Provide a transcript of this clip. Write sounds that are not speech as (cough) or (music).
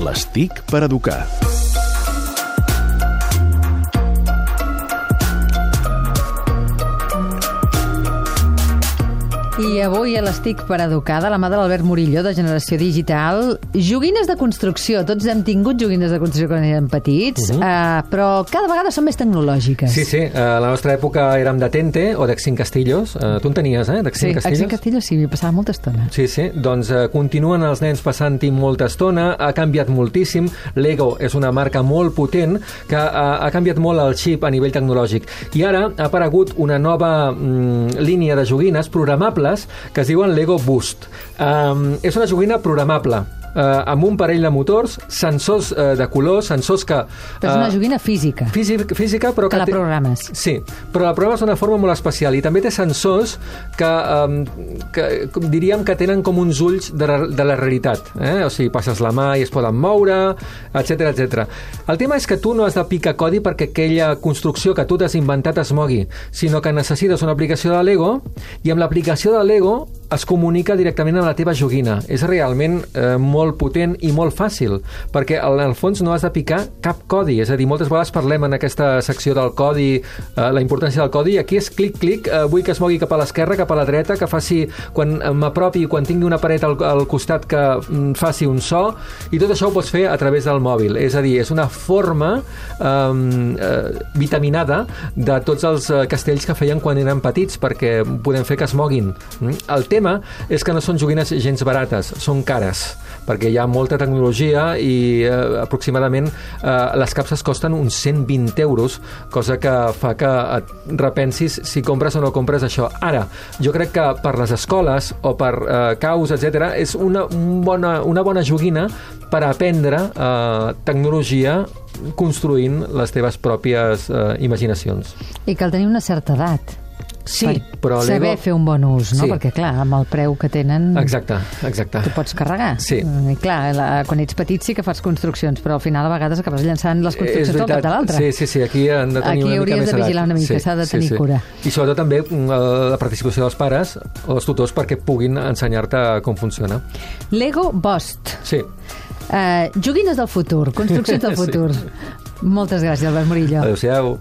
Les TIC per educar. I avui a l'Estic per Educar, de la mà de l'Albert Murillo, de Generació Digital, joguines de construcció. Tots hem tingut joguines de construcció quan érem petits, uh -huh. uh, però cada vegada són més tecnològiques. Sí, sí. A la nostra època érem de Tente o d'Exin Castillos. Uh, tu en tenies, eh? D'Exin sí, Castillos? Exin Castillos sí, m'hi passava molta estona. Sí, sí. Doncs uh, continuen els nens passant-hi molta estona, ha canviat moltíssim. Lego és una marca molt potent que uh, ha canviat molt el xip a nivell tecnològic. I ara ha aparegut una nova mm, línia de joguines programables que es diuen Lego Boost. Um, és una joguina programable eh, amb un parell de motors, sensors eh, de color, sensors que... Però és una joguina física. Física, física però que, que la té- programes. Sí, però la programes d'una forma molt especial i també té sensors que, um, que diríem que tenen com uns ulls de, la- de la realitat. Eh? O sigui, passes la mà i es poden moure, etc etc. El tema és que tu no has de picar codi perquè aquella construcció que tu t'has inventat es mogui, sinó que necessites una aplicació de Lego i amb l'aplicació de Lego es comunica directament amb la teva joguina. És realment eh, molt potent i molt fàcil, perquè en el fons no has de picar cap codi. És a dir, moltes vegades parlem en aquesta secció del codi, eh, la importància del codi, i aquí és clic-clic, eh, vull que es mogui cap a l'esquerra, cap a la dreta, que faci, quan m'apropi, quan tingui una paret al, al costat, que mm, faci un so, i tot això ho pots fer a través del mòbil. És a dir, és una forma eh, eh, vitaminada de tots els eh, castells que feien quan eren petits, perquè podem fer que es moguin. Mm? El tema és que no són joguines gens barates, són cares, perquè hi ha molta tecnologia i eh, aproximadament eh, les capses costen uns 120 euros, cosa que fa que et repensis si compres o no compres això. Ara, jo crec que per les escoles o per eh, caus, etc és una, un bona, una bona joguina per aprendre eh, tecnologia construint les teves pròpies eh, imaginacions. I cal tenir una certa edat. Sí, per però saber fer un bon ús, no? Sí. Perquè, clar, amb el preu que tenen... Exacte, exacte. Tu pots carregar. Sí. I clar, la, quan ets petit sí que fas construccions, però al final a vegades acabes llançant les construccions d'un cap de l'altre. Sí, sí, sí, aquí han de tenir Aquí una mica hauries més de edat. vigilar una mica, sí, s'ha de tenir sí, sí. cura. I sobretot també mm, la participació dels pares o dels tutors perquè puguin ensenyar-te com funciona. Lego Bost. Sí. Uh, joguines del futur, construccions del (laughs) Sí. futur. Moltes gràcies, Albert Murillo. Adéu-siau.